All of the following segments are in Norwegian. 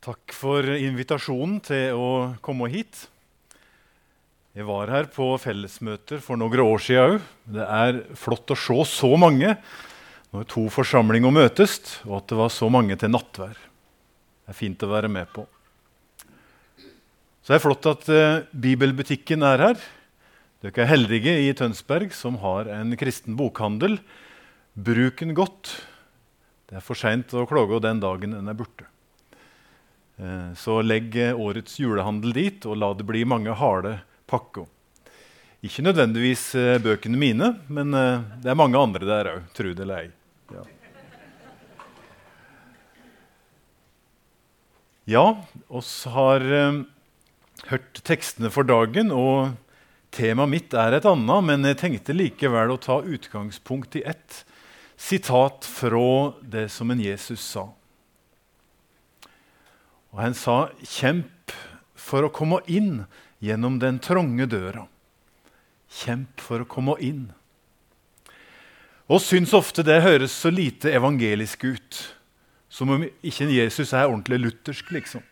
Takk for invitasjonen til å komme hit. Jeg var her på fellesmøter for noen år siden òg. Det er flott å se så mange når to forsamlinger møtes, og at det var så mange til nattvær. Det er fint å være med på. Så det er flott at uh, Bibelbutikken er her. Dere er heldige i Tønsberg som har en kristen bokhandel. Bruk den godt. Det er for seint å klage den dagen den er borte. Eh, så legg årets julehandel dit, og la det bli mange harde pakker. Ikke nødvendigvis eh, bøkene mine, men eh, det er mange andre der òg, tro det eller ei. Ja. ja, oss har hørt tekstene for dagen, og temaet mitt er et annet, men jeg tenkte likevel å ta utgangspunkt i ett sitat fra det som en Jesus sa. Og han sa, 'Kjemp for å komme inn gjennom den trange døra'. Kjemp for å komme inn. Og syns ofte det høres så lite evangelisk ut. Som om ikke Jesus er ordentlig luthersk, liksom.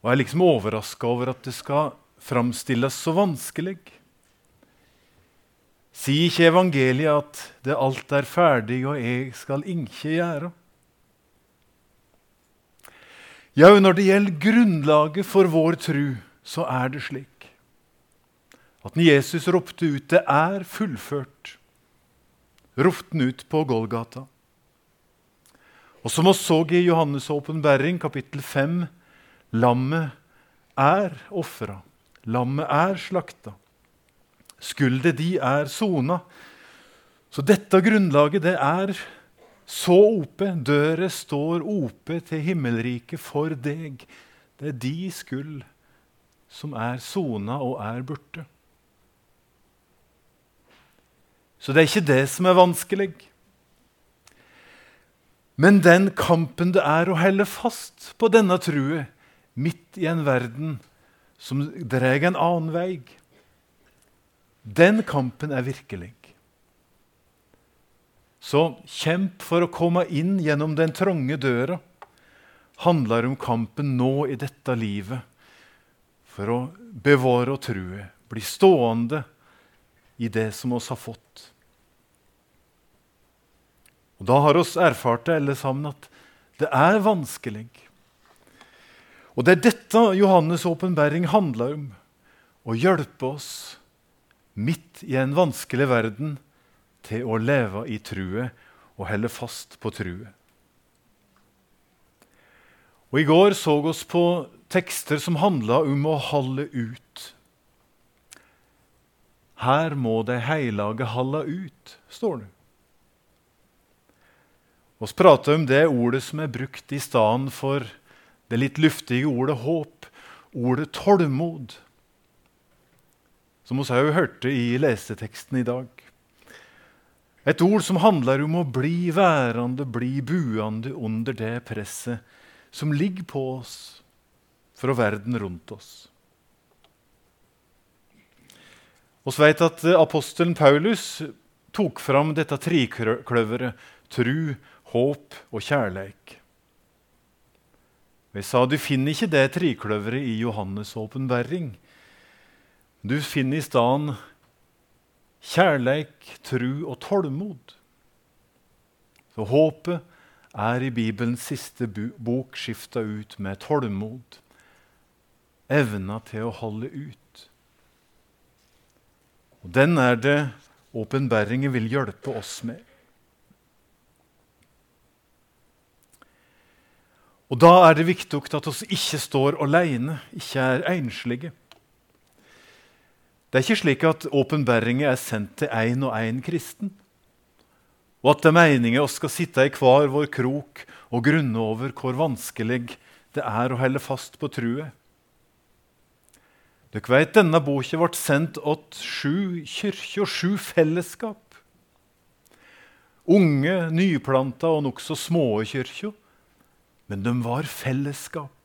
Og jeg er liksom overraska over at det skal framstilles så vanskelig. Sier ikke evangeliet at det alt er ferdig, og jeg skal ikke gjøre? Ja, når det gjelder grunnlaget for vår tru, så er det slik at når Jesus ropte ut 'Det er fullført', ropte han ut på Golgata. Og som vi så i Johannes' åpenbaring, kapittel 5, lammet er ofra. Lammet er slakta. Skuldet de er sona. Så dette grunnlaget, det er så ope, døra står ope til himmelriket for deg. Det er de skuld som er sona og er borte. Så det er ikke det som er vanskelig. Men den kampen det er å helle fast på denne trua midt i en verden som drar en annen vei, den kampen er virkelig. Så kjemp for å komme inn gjennom den trange døra handler om kampen nå i dette livet for å bevare og true, bli stående i det som oss har fått. Og Da har oss erfart det alle sammen at det er vanskelig. Og det er dette Johannes' åpenbaring handler om. Å hjelpe oss midt i en vanskelig verden til å leve i true og helle fast på true. Og I går så oss på tekster som handla om å holde ut. Her må de heilage halda ut, står det. Vi prater om det ordet som er brukt i stedet for det litt luftige ordet håp, ordet tålmod, som vi òg hørte i leseteksten i dag. Et ord som handler om å bli værende, bli buende under det presset som ligger på oss fra verden rundt oss. Vi vet at apostelen Paulus tok fram dette trikløveret tru, håp og kjærleik. Jeg sa du finner ikke det trikløveret i Johannes' åpenbaring. Du finner i stedet kjærleik, tru og tålmod. Så håpet er i Bibelens siste bok skifta ut med tålmod. Evna til å holde ut. Og Den er det åpenbæringen vil hjelpe oss med. Og Da er det viktig at vi ikke står alene, ikke er enslige. Det er ikke slik at åpenbæringer er sendt til én og én kristen, og at det er meningen vi skal sitte i hver vår krok og grunne over hvor vanskelig det er å holde fast på trua. Dere vet, Denne boka ble sendt til sju kirker og sju fellesskap. Unge, nyplanta og nokså små kirker. Men de var fellesskap.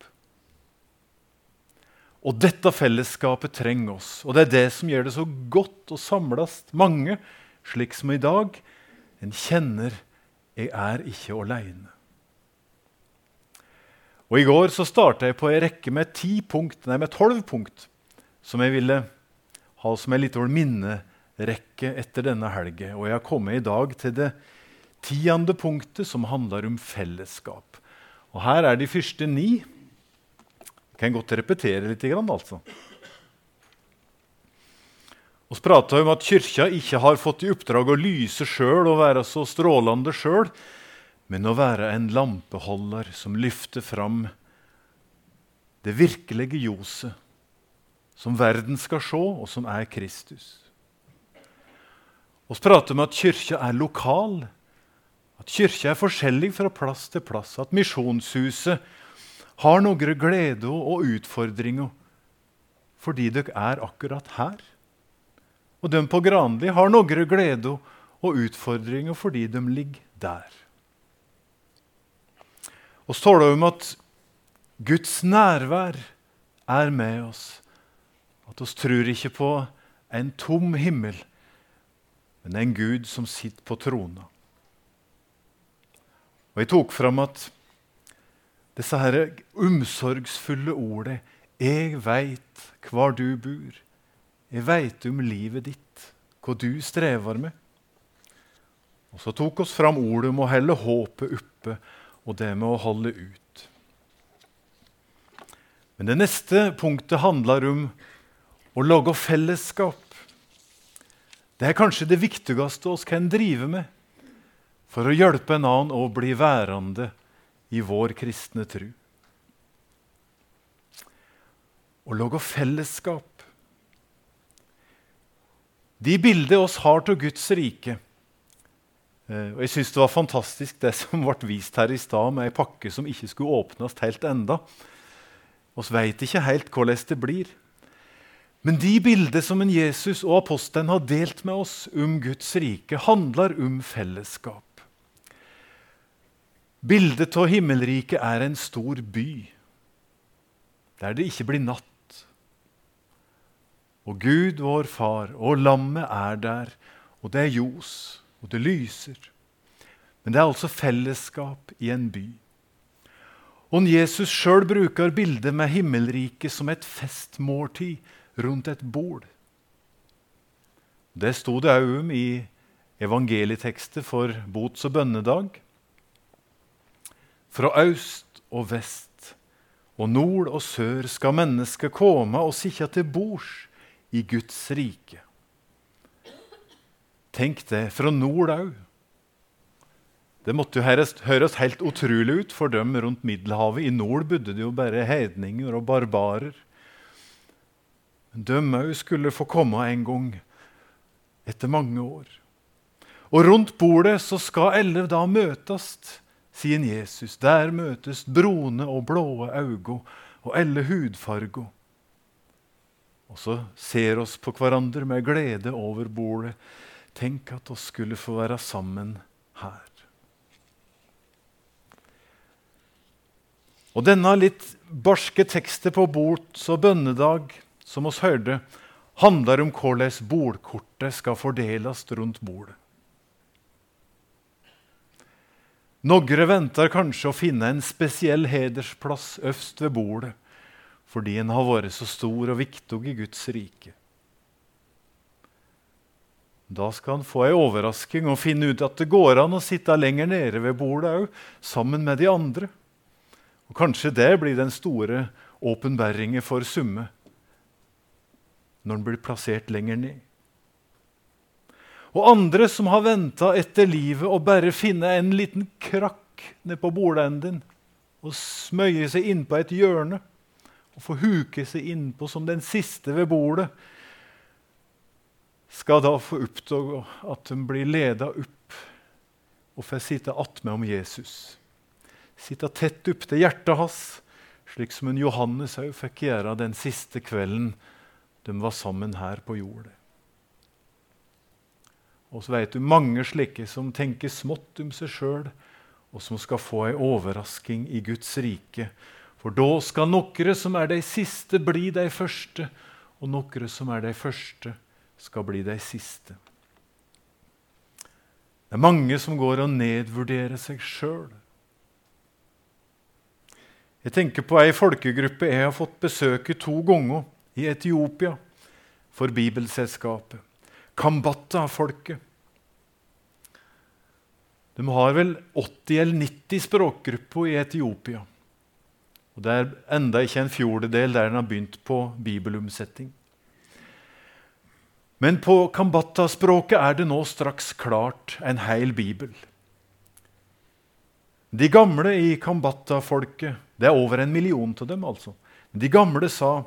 Og dette fellesskapet trenger oss. Og det er det som gjør det så godt å samles mange, slik som i dag. En kjenner 'jeg er ikke aleine'. Og I går så starta jeg på ei rekke med ti punkt, nei, med tolv punkt som jeg ville ha som ei lita minnerekke etter denne helga. Og jeg har kommet i dag til det tiende punktet, som handler om fellesskap. Og Her er de første ni. Kan godt repetere litt. altså. Vi prata om at Kyrkja ikke har fått i oppdrag å lyse sjøl og være så strålende sjøl, men å være en lampeholder som løfter fram det virkelige ljoset som verden skal se, og som er Kristus. Vi prater om at Kyrkja er lokal, at Kyrkja er forskjellig fra plass til plass, at Misjonshuset har noen glede og utfordringer fordi dere er akkurat her. Og de på Granli har noen glede og utfordringer fordi de ligger der. Og så står det om at Guds nærvær er med oss. At oss tror ikke på en tom himmel, men en Gud som sitter på trona. Og Jeg tok fram at disse her omsorgsfulle ordene 'Jeg veit hvor du bor'. Jeg veit om livet ditt, hva du strever med. Og Så tok oss fram ordet om å helle håpet oppe og det med å holde ut. Men det neste punktet handler om å lage fellesskap. Det er kanskje det viktigste oss kan drive med for å hjelpe en annen å bli værende i vår kristne tru. Å lage fellesskap. De bildene oss har av Guds rike eh, og Jeg syns det var fantastisk det som ble vist her i stad, med ei pakke som ikke skulle åpnes helt enda. Vi veit ikke helt hvordan det blir. Men de bildene som en Jesus og apostelen har delt med oss om Guds rike, handler om fellesskap. Bildet av himmelriket er en stor by der det ikke blir natt. Og Gud, vår far, og lammet er der, og det er ljos, og det lyser. Men det er altså fellesskap i en by. Og Jesus sjøl bruker bildet med himmelriket som et festmåltid rundt et bord. Det sto det òg om i evangelietekstet for bots- og bønnedag. Fra øst og vest og nord og sør skal mennesket komme og sitte til bords i Guds rike. Tenk det, fra nord òg. Det måtte jo høres, helt utrolig ut for dem rundt Middelhavet. I nord bodde det jo bare heidninger og barbarer. Men òg skulle få komme en gang, etter mange år. Og rundt bordet så skal alle da møtes sier Jesus. Der møtes brune og blåe øyne og alle hudfarger. Og så ser oss på hverandre med glede over bordet. Tenk at oss skulle få være sammen her. Og denne litt barske tekstet på bords- og bønnedag som oss hørte, handler om hvordan bordkortet skal fordeles rundt bordet. Noen venter kanskje å finne en spesiell hedersplass øverst ved bordet fordi en har vært så stor og viktig i Guds rike. Da skal han få ei overrasking og finne ut at det går an å sitte lenger nede ved bordet òg, sammen med de andre. Og Kanskje det blir den store åpenbæringen for Summe når en blir plassert lenger ned. Og andre som har venta etter livet og bare finne en liten krakk ned på bordenden og smøye seg innpå et hjørne og få huke seg innpå som den siste ved bordet, skal da få oppdage at de blir leda opp og får sitte attmed om Jesus. Sitte tett opp til hjertet hans, slik som en Johannes òg fikk gjøre den siste kvelden de var sammen her på jordet. Og så vet du mange slike som tenker smått om seg sjøl, og som skal få ei overrasking i Guds rike. For da skal nokre som er de siste, bli de første, og nokre som er de første, skal bli de siste. Det er mange som går og nedvurderer seg sjøl. Jeg tenker på ei folkegruppe jeg har fått besøke to ganger i Etiopia for Bibelselskapet. Kambata-folket. De har vel 80 eller 90 språkgrupper i Etiopia. Og Det er enda ikke en fjordedel der en har begynt på bibelomsetting. Men på Kambata-språket er det nå straks klart en hel bibel. De gamle i Kambata-folket Det er over en million til dem, altså. De gamle sa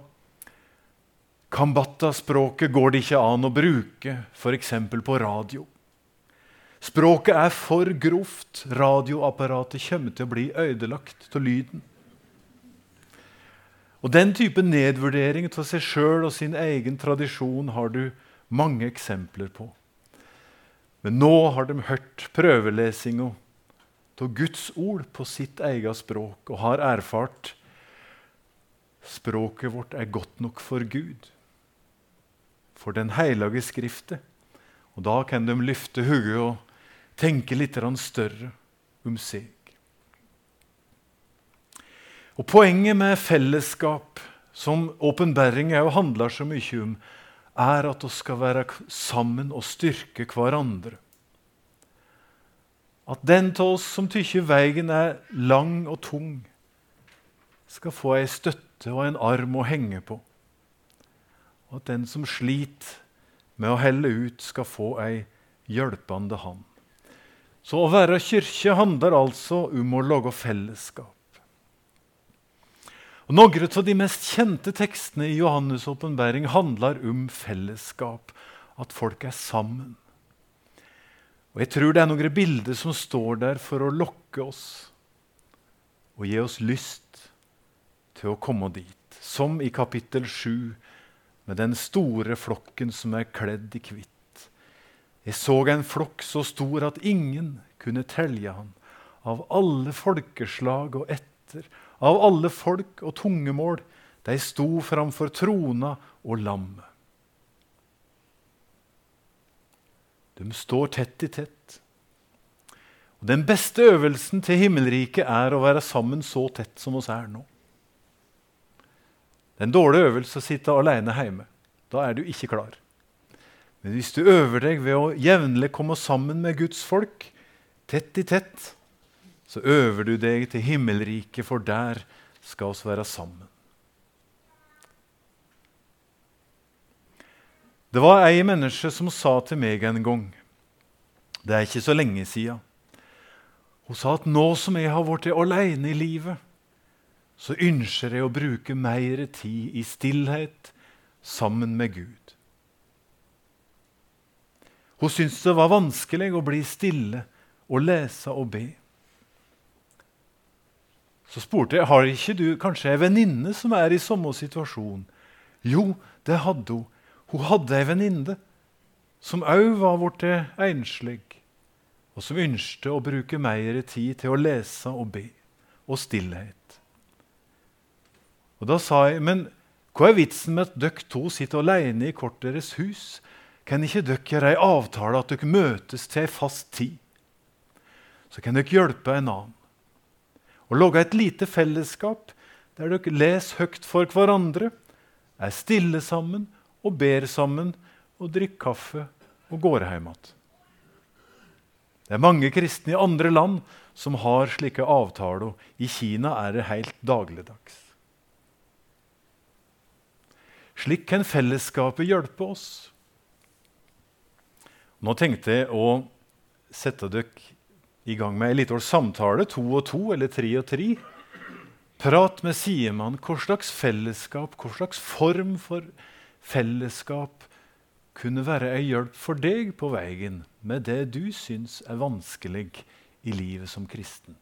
Kambata-språket går det ikke an å bruke f.eks. på radio. Språket er for grovt. Radioapparatet kommer til å bli ødelagt av lyden. Og Den type nedvurdering av seg sjøl og sin egen tradisjon har du mange eksempler på. Men nå har de hørt prøvelesinga av Guds ord på sitt eget språk og har erfart språket vårt er godt nok for Gud, for Den hellige Skriftet. Og Da kan de løfte hodet og tenke litt større om seg. Og Poenget med fellesskap, som åpenbaring handler så mye om, er at vi skal være sammen og styrke hverandre. At den av oss som tykker veien er lang og tung, skal få ei støtte og en arm å henge på. At den som sliter med å helle ut, skal få ei hjelpende hand. Så å være kirke handler altså om å lage fellesskap. Og Noen av de mest kjente tekstene i Johannes' åpenbaring handler om fellesskap, at folk er sammen. Og Jeg tror det er noen bilder som står der for å lokke oss og gi oss lyst til å komme dit. Som i kapittel 7, med den store flokken som er kledd i hvitt. Jeg så en flokk så stor at ingen kunne telje han, av alle folkeslag og etter av alle folk og tungemål. De sto framfor trona og lammet. De står tett i tett. Og Den beste øvelsen til himmelriket er å være sammen så tett som oss er nå. Det er en dårlig øvelse å sitte alene hjemme. Da er du ikke klar. Men hvis du øver deg ved å jevnlig komme sammen med Guds folk, tett i tett, så øver du deg til himmelriket, for der skal oss være sammen. Det var ei menneske som sa til meg en gang Det er ikke så lenge sia, Hun sa at nå som jeg har blitt alene i livet, så ønsker jeg å bruke mer tid i stillhet sammen med Gud. Hun syntes det var vanskelig å bli stille og lese og be. Så spurte jeg har ikke du kanskje ei venninne som er i samme situasjon. Jo, det hadde hun. Hun hadde ei venninne som òg var blitt enslig, og som ønsket å bruke mer tid til å lese og be og stillhet. Og Da sa jeg, men hva er vitsen med at dere to sitter alene i hvert deres hus? Kan ikke dere gjøre ei avtale at dere møtes til ei fast tid? Så kan dere hjelpe en annen og lage et lite fellesskap der dere leser høyt for hverandre, er stille sammen og ber sammen og drikker kaffe og går hjem igjen. Det er mange kristne i andre land som har slike avtaler. I Kina er det helt dagligdags. Slik kan fellesskapet hjelpe oss. Nå tenkte jeg å sette dere i gang med en liten samtale, to og to eller tre og tre. Prat med sidemann. Hva slags fellesskap, hva slags form for fellesskap kunne være ei hjelp for deg på veien med det du syns er vanskelig i livet som kristen?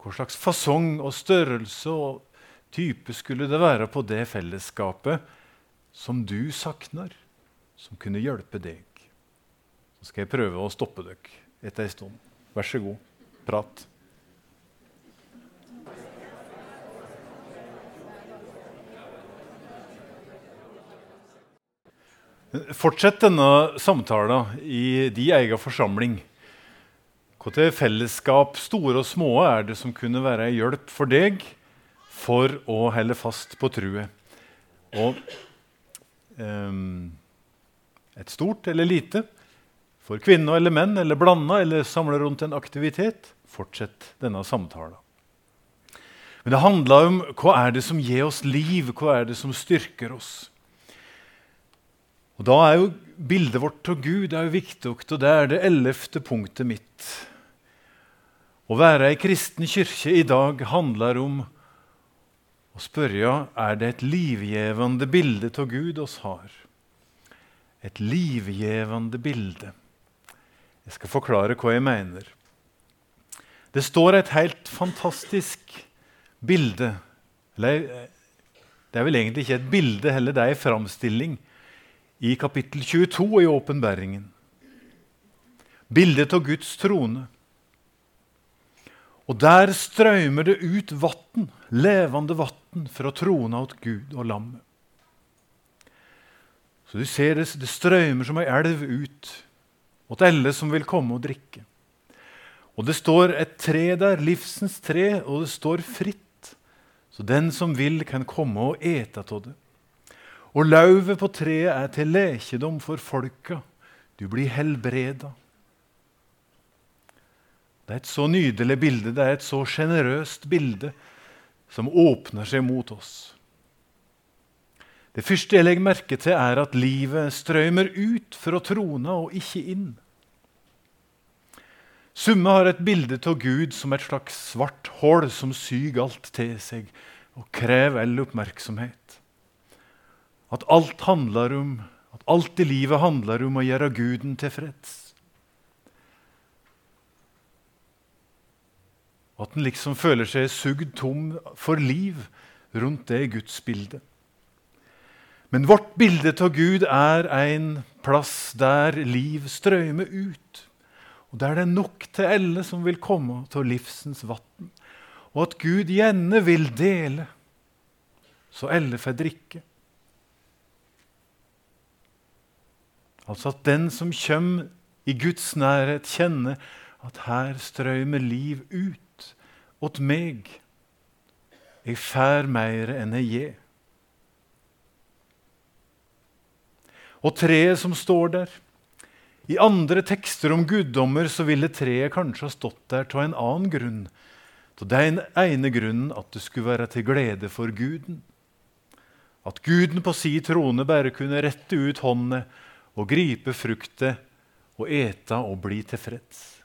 Hva slags fasong og størrelse og type skulle det være på det fellesskapet som du savner, som kunne hjelpe deg? Så skal jeg prøve å stoppe dere etter ei stund. Vær så god, prat. Fortsett denne samtalen i de egen forsamling. Hvilke fellesskap, store og små, er det som kunne være en hjelp for deg for å helle fast på truet. Og et stort eller lite, for kvinner eller menn, eller blanda, eller samla rundt en aktivitet, fortsett denne samtalen. Men det handler om hva er det som gir oss liv, hva er det som styrker oss. Og Da er jo bildet vårt av Gud er jo viktig, og det er det ellevte punktet mitt. Å være ei kristen kirke i dag handler om å spørre er det et livgivende bilde av Gud oss har. Et livgivende bilde. Jeg skal forklare hva jeg mener. Det står et helt fantastisk bilde eller, Det er vel egentlig ikke et bilde, heller det er en framstilling i kapittel 22 i åpenbæringen. Bildet av Guds trone. Og der strømmer det ut vann, levende vann, fra trona til Gud og lammet. Så du ser det, det strømmer som ei elv ut til alle som vil komme og drikke. Og det står et tre der, livsens tre, og det står fritt. Så den som vil, kan komme og ete av det. Og lauvet på treet er til lekedom for folka. Du blir helbreda. Det er et så nydelig bilde, det er et så sjenerøst bilde som åpner seg mot oss. Det første jeg legger merke til, er at livet strømmer ut fra trona og ikke inn. Summe har et bilde av Gud som et slags svart hull som syger alt til seg og krever all oppmerksomhet. At alt handler om, at alt i livet handler om å gjøre Guden tilfreds. At en liksom føler seg sugd tom for liv rundt det gudsbildet. Men vårt bilde av Gud er en plass der liv strømmer ut. Og der det er nok til alle som vil komme til livsens vann. Og at Gud gjerne vil dele, så alle får drikke. Altså at den som kommer i Guds nærhet, kjenner at her strømmer liv ut åt meg. Jeg fær mer enn jeg gir. Og treet som står der I andre tekster om guddommer så ville treet kanskje ha stått der av en annen grunn. Av den ene grunnen at det skulle være til glede for guden. At guden på si trone bare kunne rette ut hånda og gripe frukta og ete og bli tilfreds.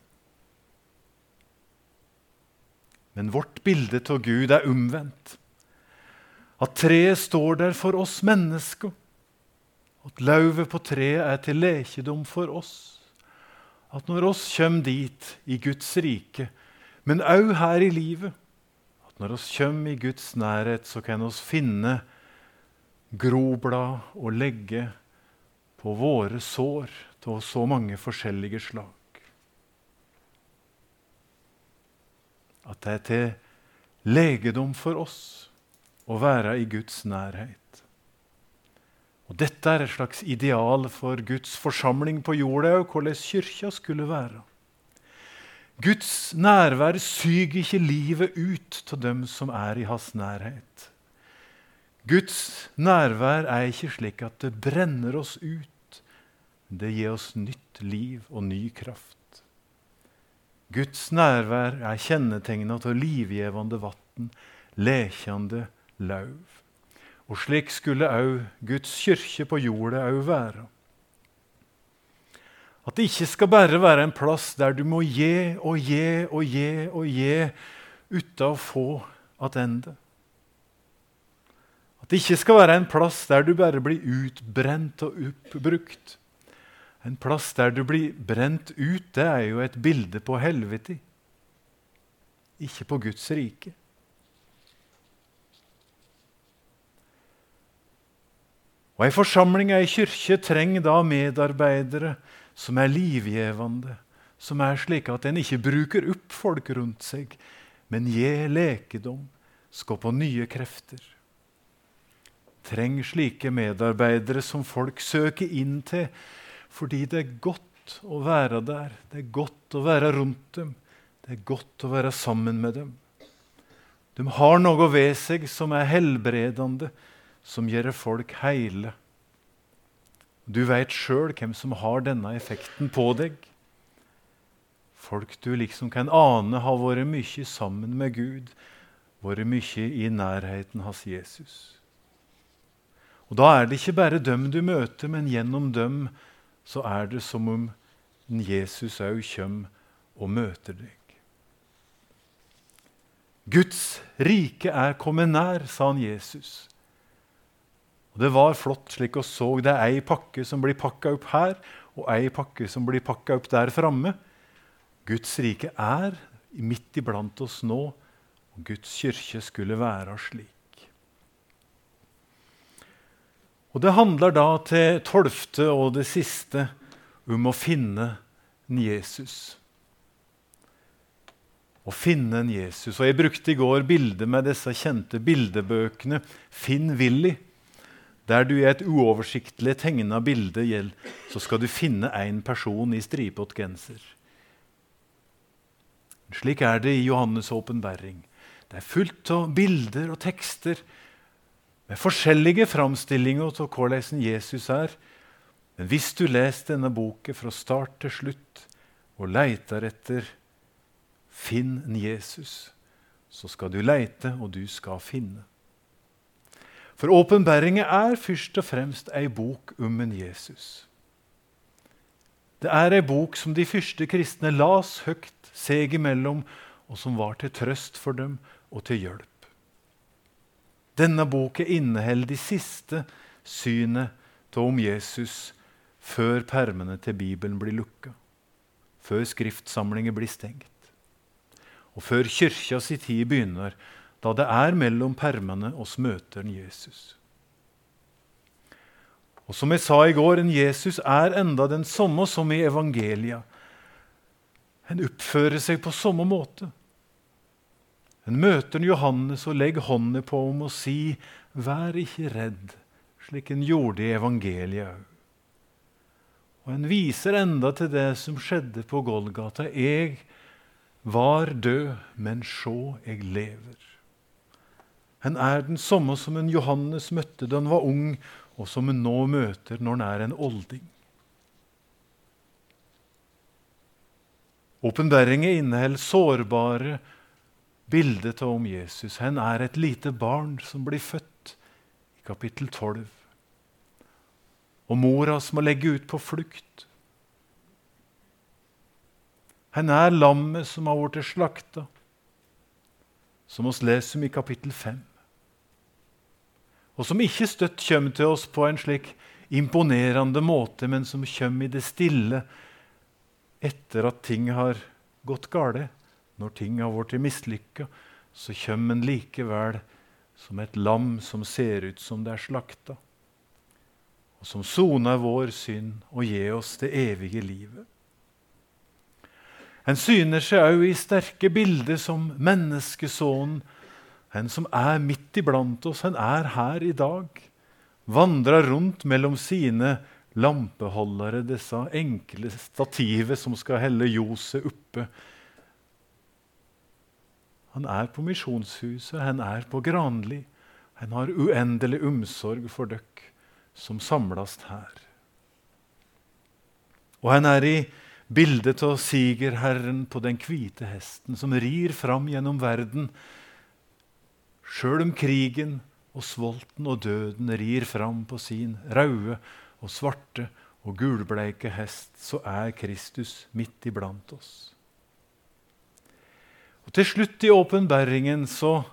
Men vårt bilde av Gud er omvendt. At treet står der for oss mennesker. At lauvet på treet er til lekedom for oss. At når oss kommer dit i Guds rike, men òg her i livet At når oss kommer i Guds nærhet, så kan oss finne groblad og legge på våre sår av så mange forskjellige slag. At det er til legedom for oss å være i Guds nærhet. Og Dette er et slags ideal for Guds forsamling på jorda og hvordan kyrkja skulle være. Guds nærvær syger ikke livet ut av dem som er i hans nærhet. Guds nærvær er ikke slik at det brenner oss ut det gir oss nytt liv og ny kraft. Guds nærvær er kjennetegna av livgivende vann, lekjende lauv. Og slik skulle òg Guds kirke på jorda òg være. At det ikke skal bare være en plass der du må gi og gi og gi og gi uten å få tilbake. At det ikke skal være en plass der du bare blir utbrent og oppbrukt en plass der du blir brent ut, det er jo et bilde på helvete. Ikke på Guds rike. Og Ei forsamling, ei kirke, trenger da medarbeidere som er livgivende, som er slik at en ikke bruker opp folk rundt seg, men gir lekedom, skaper nye krefter. Trenger slike medarbeidere som folk søker inn til fordi det er godt å være der. Det er godt å være rundt dem. Det er godt å være sammen med dem. De har noe ved seg som er helbredende, som gjør folk heile. Du veit sjøl hvem som har denne effekten på deg. Folk du liksom kan ane har vært mye sammen med Gud, vært mye i nærheten hans Jesus. Og Da er det ikke bare dem du møter, men gjennom dem så er det som om Jesus òg kommer og møter deg. Guds rike er kommet nær, sa han Jesus. Og Det var flott slik vi så. Det er ei pakke som blir pakka opp her, og ei pakke som blir pakka opp der framme. Guds rike er midt iblant oss nå, og Guds kirke skulle være slik. Og Det handler da til tolvte og det siste om å finne en Jesus. Å finne en Jesus. Og Jeg brukte i går bildet med disse kjente bildebøkene Finn Willy. Der du i et uoversiktlig tegna bilde gjelder, så skal du finne én person i stripete genser. Slik er det i Johannes' åpenbaring. Det er fullt av bilder og tekster med forskjellige framstillinger av hvordan Jesus er. Men hvis du leser denne boken fra start til slutt og leter etter Finn Jesus, så skal du leite, og du skal finne. For åpenbæringa er først og fremst ei bok om en Jesus. Det er ei bok som de første kristne las høyt seg imellom, og som var til trøst for dem og til hjelp. Denne boka inneholder de siste synet av om Jesus før permene til Bibelen blir lukka, før skriftsamlinger blir stengt, og før kyrkja si tid begynner da det er mellom permene oss møter en Jesus. Og som jeg sa i går, en Jesus er enda den samme som i evangelia. En oppfører seg på samme måte. En møter en Johannes og legger hånda på ham og sier, 'Vær ikke redd', slik en gjorde i evangeliet òg. Og en viser enda til det som skjedde på Golgata. 'Jeg var død, men sjå, jeg lever'. Han er den samme som en Johannes møtte da han var ung, og som han nå møter når han er en olding. Åpenbæringen inneholder sårbare bilder av om Jesus. Han er et lite barn som blir født i kapittel 12. Og mora som må legge ut på flukt. Han er lammet som har blitt slakta, som vi leser om i kapittel 5 og som ikke støtt kommer til oss på en slik imponerende måte, men som kommer i det stille etter at ting har gått galt. Når ting har blitt mislykka, så kommer en likevel som et lam som ser ut som det er slakta, og som soner vår synd og gir oss det evige livet. En syner seg òg i sterke bilder som menneskesonen han som er midt iblant oss, han er her i dag. Vandrer rundt mellom sine lampeholdere, disse enkle stativet som skal helle ljoset oppe. Han er på Misjonshuset, han er på Granli. Han har uendelig omsorg for dere som samles her. Og han er i bildet av sigerherren på den hvite hesten som rir fram gjennom verden Sjøl om krigen og svolten og døden rir fram på sin røde og svarte og gulbleike hest, så er Kristus midt iblant oss. Til slutt i åpenbæringen så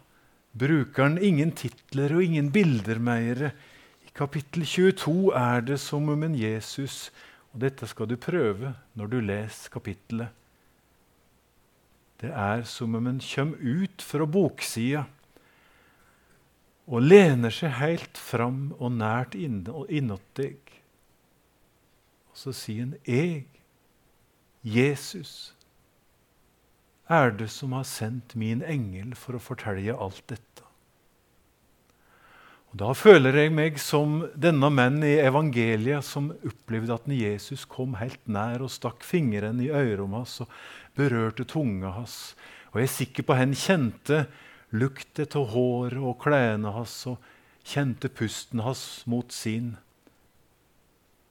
bruker han ingen titler og ingen bilder mer. I kapittel 22 er det som om en Jesus, og dette skal du prøve når du leser kapittelet. Det er som om en kommer ut fra boksida og lener seg helt fram og nært innåt deg. Og så sier han, 'Jeg, Jesus, er det som har sendt min engel for å fortelle alt dette.' Og Da føler jeg meg som denne mannen i evangeliet som opplevde at Jesus kom helt nær og stakk fingeren i øret hans og berørte tunga hans. Og jeg er sikker på at han kjente lukten av håret og klærne hans og kjente pusten hans mot sin.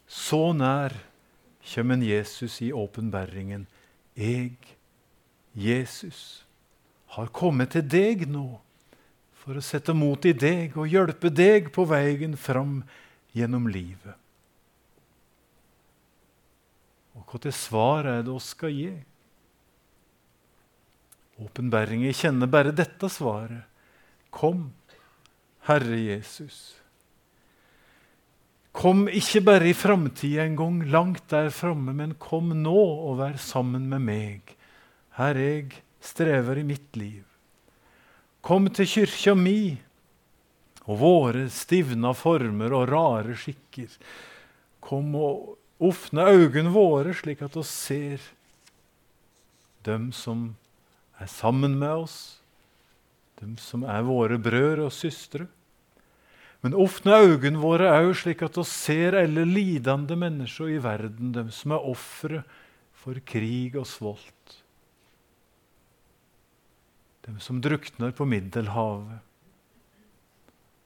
Så nær kommer Jesus i åpenbæringen. Jeg, Jesus, har kommet til deg nå for å sette mot i deg og hjelpe deg på veien fram gjennom livet. Og hva til svar er det oss skal gi? Åpenbæringen kjenner bare dette svaret. Kom, Herre Jesus. Kom ikke bare i framtida en gang, langt der framme, men kom nå og vær sammen med meg, her jeg strever i mitt liv. Kom til kyrkja mi og våre stivna former og rare skikker. Kom og åpne øynene våre, slik at oss ser dem som er sammen med oss, dem som er våre brødre og søstre. Men åpne øynene våre òg, slik at oss ser alle lidende mennesker i verden, dem som er ofre for krig og svolt. Dem som drukner på Middelhavet.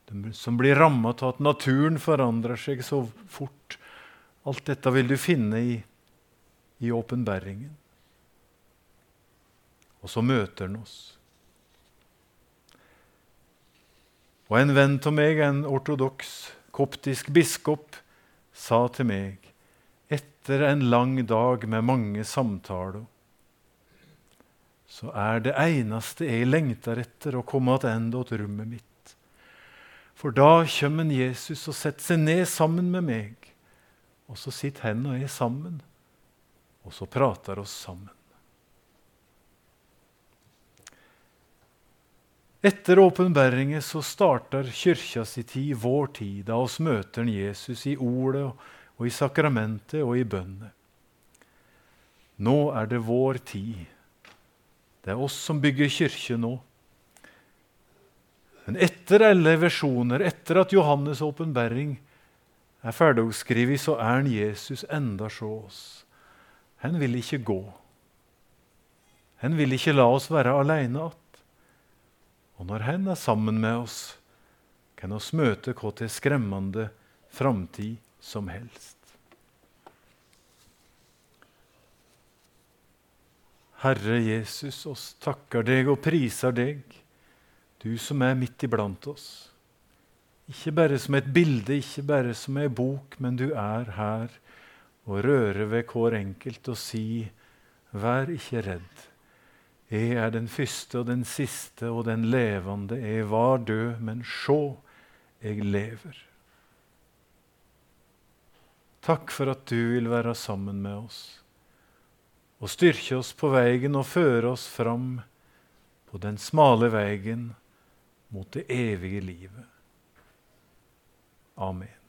de som blir ramma av at naturen forandrer seg så fort. Alt dette vil du finne i, i åpenbæringen. Og så møter han oss. Og en venn av meg, en ortodoks koptisk biskop, sa til meg etter en lang dag med mange samtaler så er det eneste jeg lengter etter, å komme tilbake til rommet mitt. For da kommer Jesus og setter seg ned sammen med meg, og så sitter han og jeg sammen, og så prater oss sammen. Etter åpenbæringen så starter kyrkja si tid, vår tid, da oss møter Jesus i ordet og i sakramentet og i bønnet. Nå er det vår tid. Det er oss som bygger kirke nå. Men etter alle versjoner, etter at Johannes' åpenbæring er ferdigskrevet, så er han Jesus enda så oss. Han vil ikke gå. Han vil ikke la oss være alene igjen. Og når Han er sammen med oss, kan oss møte hva til skremmende framtid som helst. Herre Jesus, oss takker deg og priser deg, du som er midt iblant oss. Ikke bare som et bilde, ikke bare som ei bok, men du er her og rører ved hver enkelt og sier, vær ikke redd. Jeg er den første og den siste og den levende. Jeg var død, men sjå, jeg lever. Takk for at du vil være sammen med oss og styrke oss på veien og føre oss fram på den smale veien mot det evige livet. Amen.